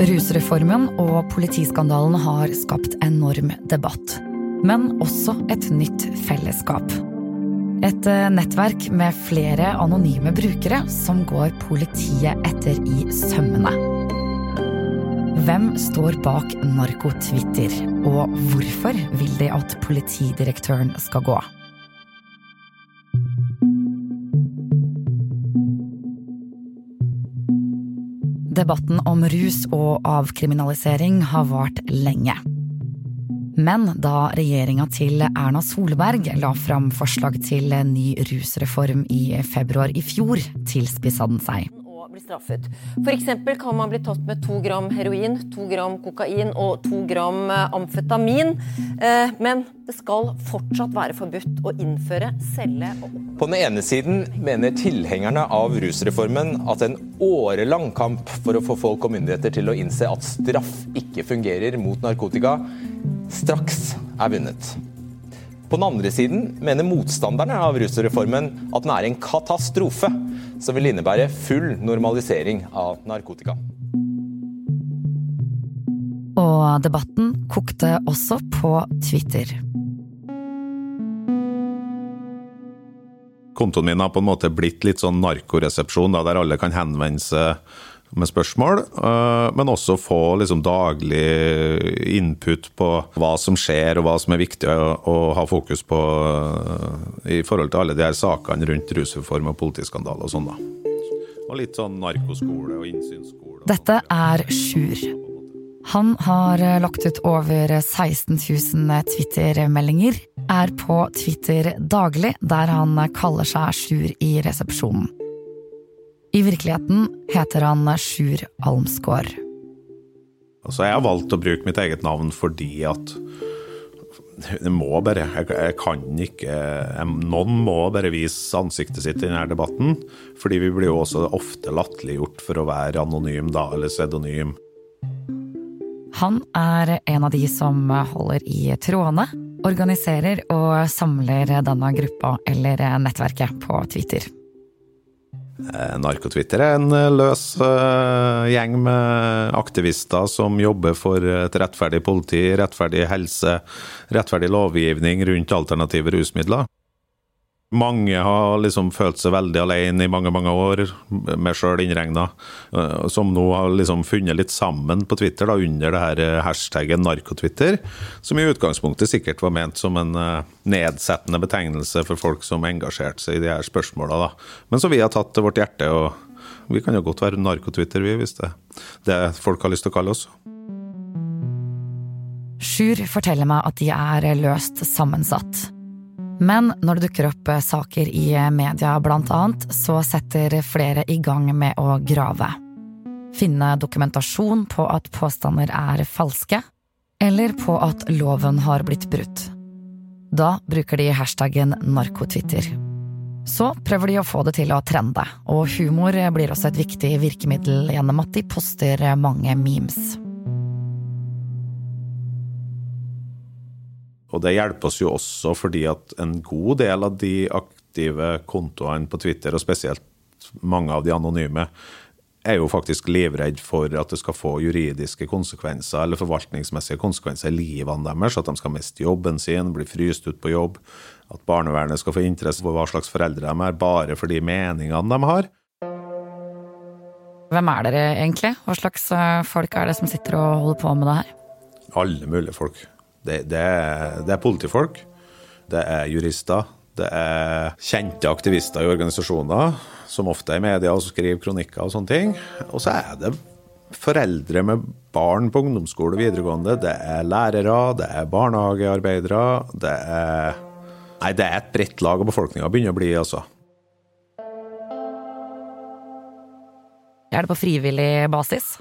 Rusreformen og politiskandalen har skapt enorm debatt. Men også et nytt fellesskap. Et eh, nettverk med flere anonyme brukere som går politiet etter i sømmene. Hvem står bak Narkotwitter, og hvorfor vil de at politidirektøren skal gå? Debatten om rus og avkriminalisering har vart lenge. Men da regjeringa til Erna Solberg la fram forslag til ny rusreform i februar i fjor, tilspissa den seg. F.eks. kan man bli tatt med to gram heroin, to gram kokain og to gram amfetamin. Eh, men det skal fortsatt være forbudt å innføre, selge og på den ene siden mener tilhengerne av rusreformen at en årelang kamp for å få folk og myndigheter til å innse at straff ikke fungerer mot narkotika, straks er vunnet. På den andre siden mener motstanderne av rusreformen at den er en katastrofe som vil innebære full normalisering av narkotika. Og debatten kokte også på Twitter. kontoen min har på en måte blitt litt sånn narkoresepsjon, der alle kan henvende seg med spørsmål, eh, men også få liksom daglig input på hva som skjer og hva som er viktig å, å ha fokus på eh, i forhold til alle de her sakene rundt rusreform og politiskandaler og sånn. da. Og litt sånn narkoskole og innsynsskole. Dette er Sjur. Han har lagt ut over 16 000 Twitter-meldinger er på Twitter daglig, der han kaller seg Sjur i resepsjonen. I virkeligheten heter han Sjur Almsgaard. Altså, jeg har valgt å bruke mitt eget navn fordi at det må bare Jeg, jeg kan ikke jeg, Noen må bare vise ansiktet sitt i denne debatten. Fordi vi blir jo også ofte latterliggjort for å være anonym, da, eller pseudonym. Han er en av de som holder i trådene organiserer og samler denne gruppa eller nettverket på Twitter. Eh, Narkotwitter er en eh, løs uh, gjeng med aktivister som jobber for et rettferdig politi, rettferdig helse, rettferdig lovgivning rundt alternative rusmidler. Mange har liksom følt seg veldig alene i mange mange år, meg sjøl innregna, eh, som nå har liksom funnet litt sammen på Twitter da, under det her eh, hashtaggen narkotwitter, som i utgangspunktet sikkert var ment som en eh, nedsettende betegnelse for folk som engasjerte seg i de her spørsmåla, men som vi har tatt til vårt hjerte. og Vi kan jo godt være narkotwitter, vi, hvis det er det folk har lyst til å kalle oss. Sjur forteller meg at de er løst sammensatt. Men når det dukker opp eh, saker i eh, media blant annet, så setter flere i gang med å grave. Finne dokumentasjon på at påstander er falske, eller på at loven har blitt brutt. Da bruker de hashtaggen narkotwitter. Så prøver de å få det til å trende, og humor blir også et viktig virkemiddel gjennom at de poster mange memes. Og det hjelper oss jo også fordi at en god del av de aktive kontoene på Twitter, og spesielt mange av de anonyme, er jo faktisk livredd for at det skal få juridiske konsekvenser eller forvaltningsmessige konsekvenser i livene deres. At de skal miste jobben sin, bli fryst ut på jobb. At barnevernet skal få interesse for hva slags foreldre de er, bare for de meningene de har. Hvem er dere egentlig? Hva slags eh, folk er det som sitter og holder på med det her? Alle mulige folk. Det, det, er, det er politifolk, det er jurister, det er kjente aktivister i organisasjoner, som ofte er i media og skriver kronikker og sånne ting. Og så er det foreldre med barn på ungdomsskole og videregående, det er lærere, det er barnehagearbeidere, det er Nei, det er et bredt lag av befolkninga begynner å bli, altså. Er det på frivillig basis?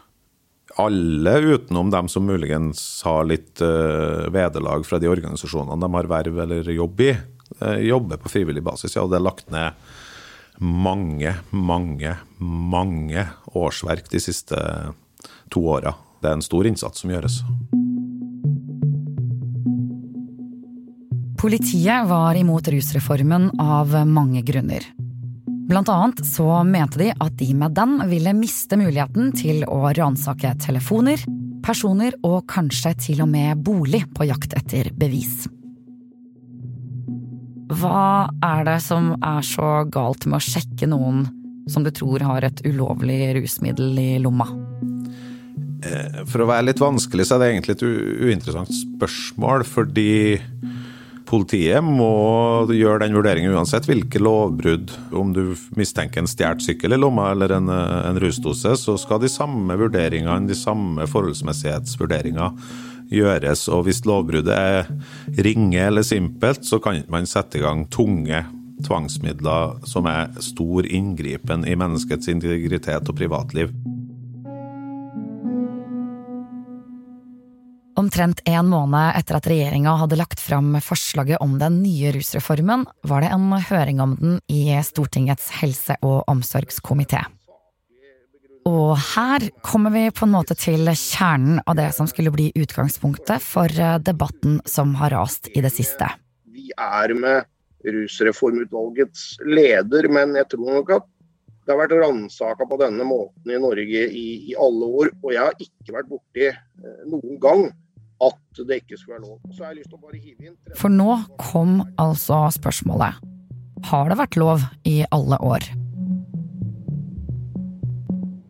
Alle utenom dem som muligens har litt uh, vederlag fra de organisasjonene de har verv eller jobb i, uh, jobber på frivillig basis. Ja, det er lagt ned mange, mange, mange årsverk de siste to åra. Det er en stor innsats som gjøres. Politiet var imot rusreformen av mange grunner. Blant annet så mente de at de med den ville miste muligheten til å ransake telefoner, personer og kanskje til og med bolig på jakt etter bevis. Hva er det som er så galt med å sjekke noen som du tror har et ulovlig rusmiddel i lomma? Eh, for å være litt vanskelig, så er det egentlig et uinteressant spørsmål, fordi Politiet må gjøre den vurderingen uansett hvilke lovbrudd. Om du mistenker en stjålet sykkel i lomma eller en, en, rusdose, så skal de samme vurderingene, de samme forholdsmessighetsvurderinger gjøres. Og hvis lovbruddet er ringe eller simpelt, så kan man sette i gang tunge tvangsmidler som er stor inngripen i menneskets integritet og privatliv. Omtrent en måned etter at regjeringa hadde lagt fram forslaget om den nye rusreformen, var det en høring om den i Stortingets helse- og omsorgskomité. Og her kommer vi på en måte til kjernen av det som skulle bli utgangspunktet for debatten som har rast i det siste. Vi er med rusreformutvalgets leder, men jeg tror nok at det har vært ransaka på denne måten i Norge i, i, alle år. Og jeg har ikke vært borti eh, noen gang at det ikke skulle være lov. Så har lyst til å bare hive inn For nå kom altså spørsmålet. Har det vært lov i alle år?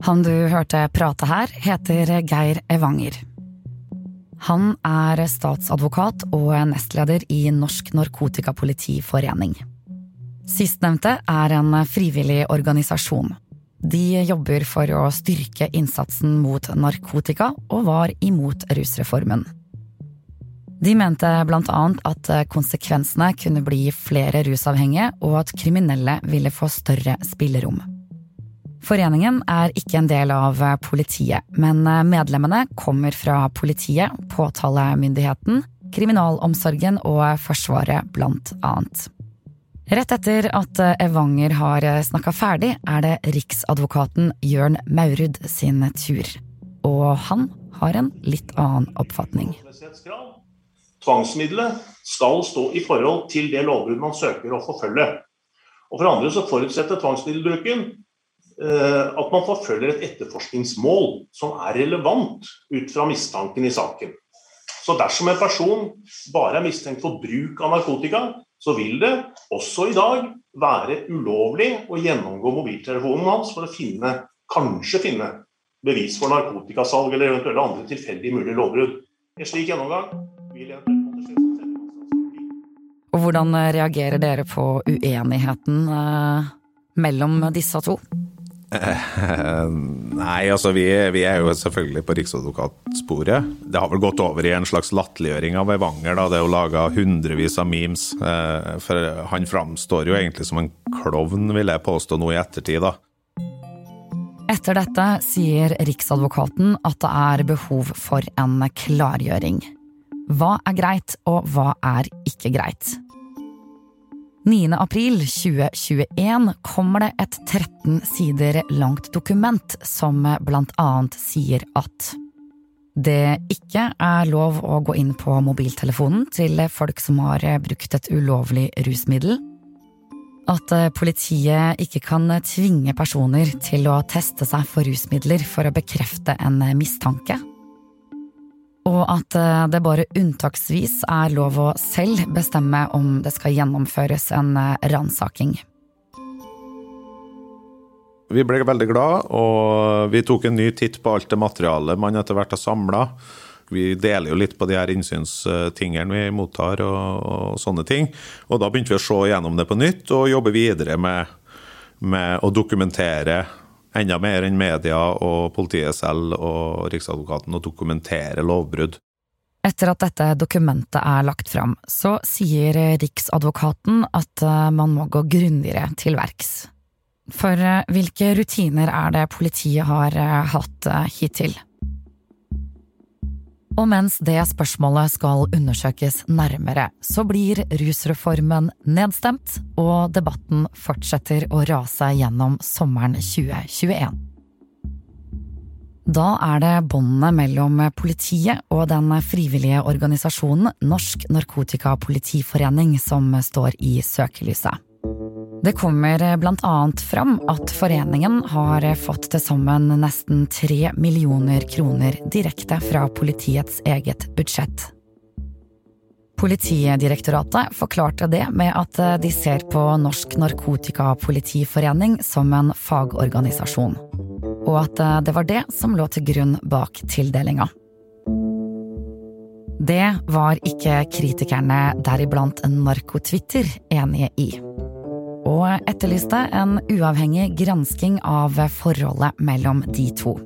Han du hørte prate her, heter Geir Evanger. Han er statsadvokat og nestleder i Norsk Narkotikapolitiforening. Sistnevnte er en frivillig organisasjon. De jobber for å styrke innsatsen mot narkotika, og var imot rusreformen. De mente blant annet at konsekvensene kunne bli flere rusavhengige, og at kriminelle ville få større spillerom. Foreningen er ikke en del av politiet, men medlemmene kommer fra politiet, påtalemyndigheten, kriminalomsorgen og Forsvaret, blant annet. Rett etter at Evanger har snakka ferdig, er det riksadvokaten Jørn Maurud sin tur. Og han har en litt annen oppfatning. Tvangsmiddelet skal stå i forhold til det lovbrudd man søker å forfølge. Og For andre så forutsetter tvangsmiddelbruken eh, at man forfølger et etterforskningsmål som er relevant ut fra mistanken i saken. Så dersom en person bare er mistenkt for bruk av narkotika, så vil det også i dag være ulovlig å gjennomgå mobiltelefonen hans for å finne, kanskje finne bevis for narkotikasalg eller eventuelle andre tilfeldig mulige lovbrudd. En slik gjennomgang og hvordan eh, reagerer dere på uenigheten eh, mellom disse to? nei, altså vi, vi, er jo selvfølgelig på riksadvokatsporet. Det har vel gått over i en slags latterliggjøring av Evanger. da, Det er jo laga hundrevis av memes. Eh, for han framstår jo egentlig som en klovn, vil jeg påstå nå i ettertid. da. Etter dette sier Riksadvokaten at det er behov for en klargjøring. Hva er greit, og hva er ikke greit? 9. april 2021 kommer det et 13 sider langt dokument som blant annet sier at det ikke er lov å gå inn på mobiltelefonen til folk som har brukt et ulovlig rusmiddel. At politiet ikke kan tvinge personer til å teste seg for rusmidler for å bekrefte en mistanke og at eh, det bare unntaksvis er lov å selv bestemme om det skal gjennomføres en eh, ransaking. Vi ble veldig glad, og vi tok en ny titt på alt det materialet man etter hvert har samla. Vi deler jo litt på de her innsynstingene vi mottar og, og, sånne ting. Og da begynte vi å se gjennom det på nytt og jobbe videre med, med å dokumentere enda mer enn media og politiet selv og Riksadvokaten å dokumentere lovbrudd. Etter at dette dokumentet er lagt fram, så sier Riksadvokaten at eh, man må gå grundigere til verks. For eh, hvilke rutiner er det politiet har eh, hatt hittil? Og mens det spørsmålet skal undersøkes nærmere, så blir rusreformen nedstemt, og debatten fortsetter å rase gjennom sommeren 2021. Da er det båndene mellom politiet og den frivillige organisasjonen Norsk Narkotikapolitiforening som står i søkelyset. Det kommer bl.a. fram at foreningen har fått til sammen nesten tre millioner kroner direkte fra politiets eget budsjett. Politidirektoratet forklarte det med at de ser på Norsk Narkotikapolitiforening som en fagorganisasjon, og at det var det som lå til grunn bak tildelinga. Det var ikke kritikerne, deriblant Narkotwitter, enige i. Og etterlyste en uavhengig gransking av forholdet mellom de to.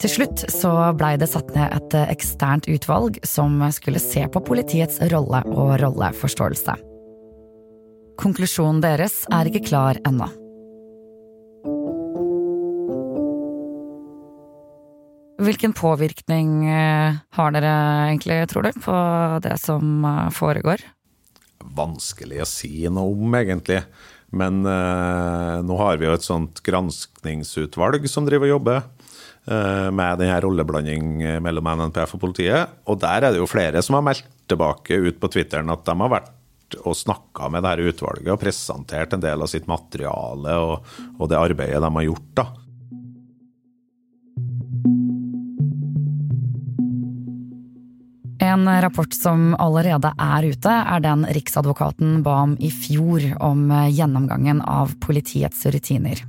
Til slutt så blei det satt ned et eksternt utvalg som skulle se på politiets rolle og rolleforståelse. Konklusjonen deres er ikke klar ennå. Hvilken påvirkning eh, har dere egentlig, tror du, på det som eh, foregår? Vanskelig å si noe om, egentlig. Men eh, nå har vi jo et sånt granskningsutvalg som driver og jobber. Eh, med denne rolleblanding mellom NNPF og politiet. Og der er det jo flere som har meldt tilbake ut på Twitteren at de har vært og snakka med dette utvalget og presentert en del av sitt materiale og, og det arbeidet de har gjort. da. En rapport som allerede er ute, er den Riksadvokaten ba om i fjor om gjennomgangen av politiets rutiner.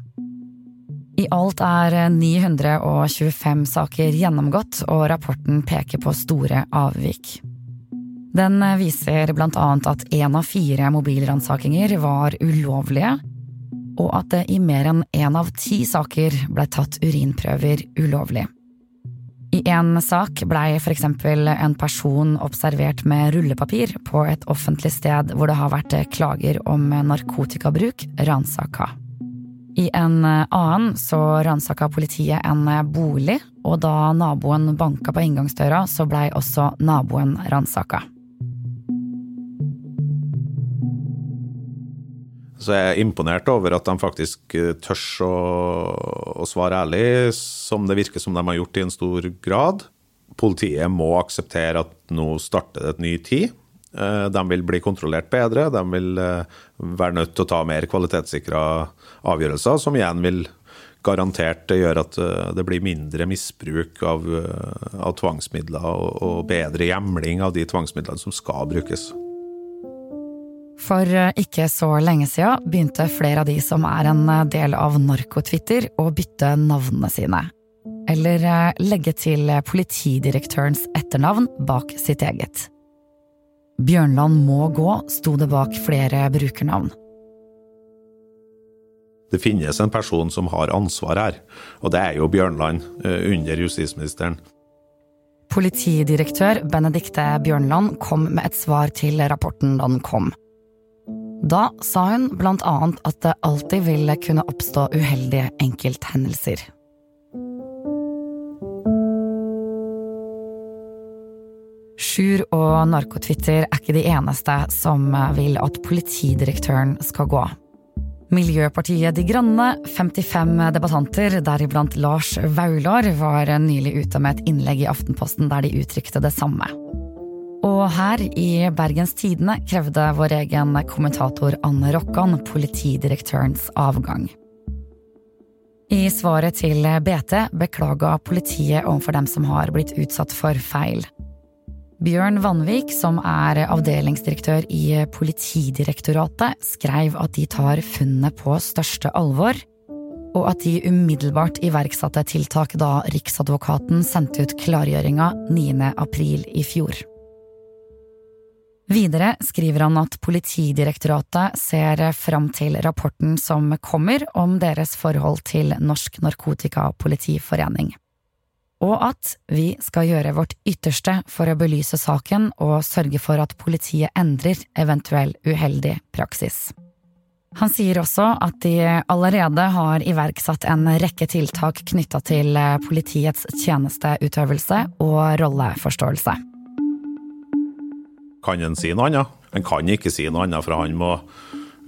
I alt er 925 saker gjennomgått, og rapporten peker på store avvik. Den viser blant annet at én av fire mobilransakinger var ulovlige, og at det i mer enn én av ti saker ble tatt urinprøver ulovlig. I en sak blei eksempel en person observert med rullepapir på et offentlig sted hvor det har vært klager om narkotikabruk, ransaka. I en annen så ransaka politiet en bolig, og da naboen banka på inngangsdøra, så blei også naboen ransaka. Så jeg er imponert over at de faktisk tør tørs å, å svare ærlig, som det virker som de har gjort i en stor grad. Politiet må akseptere at nå starter det et ny tid. Eh, de vil bli kontrollert bedre, de vil eh, være nødt til å ta mer kvalitetssikra avgjørelser, som igjen vil garantert gjøre at eh, det blir mindre misbruk av, av tvangsmidler og, og bedre hjemling av de tvangsmidlene som skal brukes. For ikke så lenge siden begynte flere av de som er en del av Narkotwitter å bytte navnene sine. Eller legge til politidirektørens etternavn bak sitt eget. Bjørnland må gå, sto det bak flere brukernavn. Det finnes en person som har ansvar her, og det er jo Bjørnland eh, under justisministeren. Politidirektør Benedikte Bjørnland kom med et svar til rapporten da den kom. Da sa hun blant annet at det alltid ville kunne oppstå uheldige enkelthendelser. Sjur og Narkotwitter er ikke de eneste som vil at politidirektøren skal gå. Miljøpartiet De Grønne, 55 debattanter, deriblant Lars Vaular, var nylig ute med et innlegg i Aftenposten der de uttrykte det samme. Og her i Bergens Tidende krevde vår egen kommentator Anne Rokkan politidirektørens avgang. I svaret til BT beklaga politiet overfor dem som har blitt utsatt for feil. Bjørn Vanvik, som er avdelingsdirektør i Politidirektoratet, skrev at de tar funnene på største alvor, og at de umiddelbart iverksatte tiltak da Riksadvokaten sendte ut klargjøringa 9. april i fjor. Videre skriver han at Politidirektoratet ser fram til rapporten som kommer om deres forhold til Norsk Narkotikapolitiforening og at vi skal gjøre vårt ytterste for å belyse saken og sørge for at politiet endrer eventuell uheldig praksis. Han sier også at de allerede har iverksatt en rekke tiltak knytta til politiets tjenesteutøvelse og rolleforståelse. Kan en si noe annet? En kan ikke si noe annet, for han må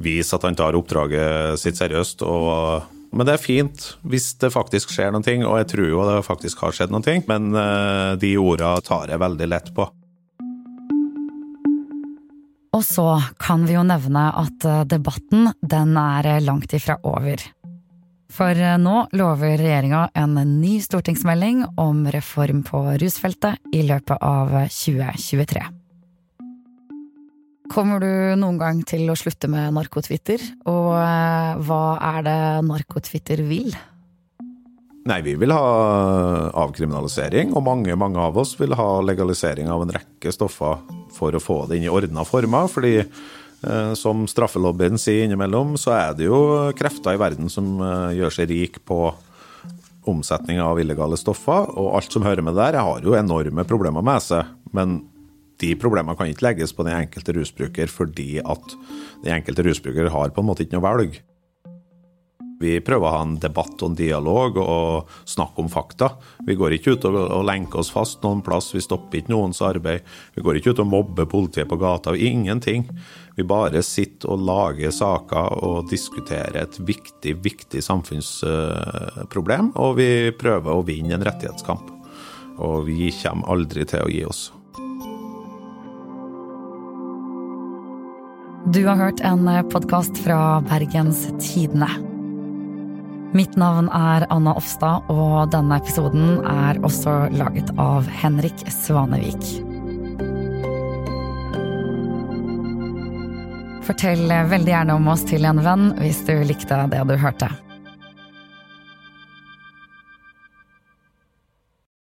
vise at han tar oppdraget sitt seriøst og men det er fint hvis det faktisk skjer noe, og jeg tror jo det faktisk har skjedd noe. Men eh, de orda tar jeg veldig lett på. Og så kan vi jo nevne at eh, debatten den er eh, langt ifra over. For nå lover regjeringa en ny stortingsmelding om reform på rusfeltet i løpet av 2023. Kommer du noen gang til å slutte med narkotwitter, og hva er det narkotwitter vil? Nei, vi vil ha avkriminalisering, og mange, mange av oss vil ha legalisering av en rekke stoffer for å få det inn i ordna former. fordi eh, som straffelobbyen sier innimellom, så er det jo krefter i verden som eh, gjør seg rik på omsetning av illegale stoffer, og alt som hører med der, har jo enorme problemer med seg. Men de problemene kan ikke legges på den enkelte rusbruker, fordi at den enkelte rusbruker har på en måte ikke noe valg. Vi prøver å ha en debatt og en dialog og snakke om fakta. Vi går ikke ut og, og lenker oss fast noen plass, vi stopper ikke noens arbeid. Vi går ikke ut og mobber politiet på gata. Ingenting. Vi bare sitter og lager saker og diskuterer et viktig, viktig samfunnsproblem. Og vi prøver å vinne en rettighetskamp. Og vi kommer aldri til å gi oss. Du har hørt en podkast fra Bergens Tidende. Mitt navn er Anna Offstad, og denne episoden er også laget av Henrik Svanevik. Fortell veldig gjerne om oss til en venn hvis du likte det du hørte.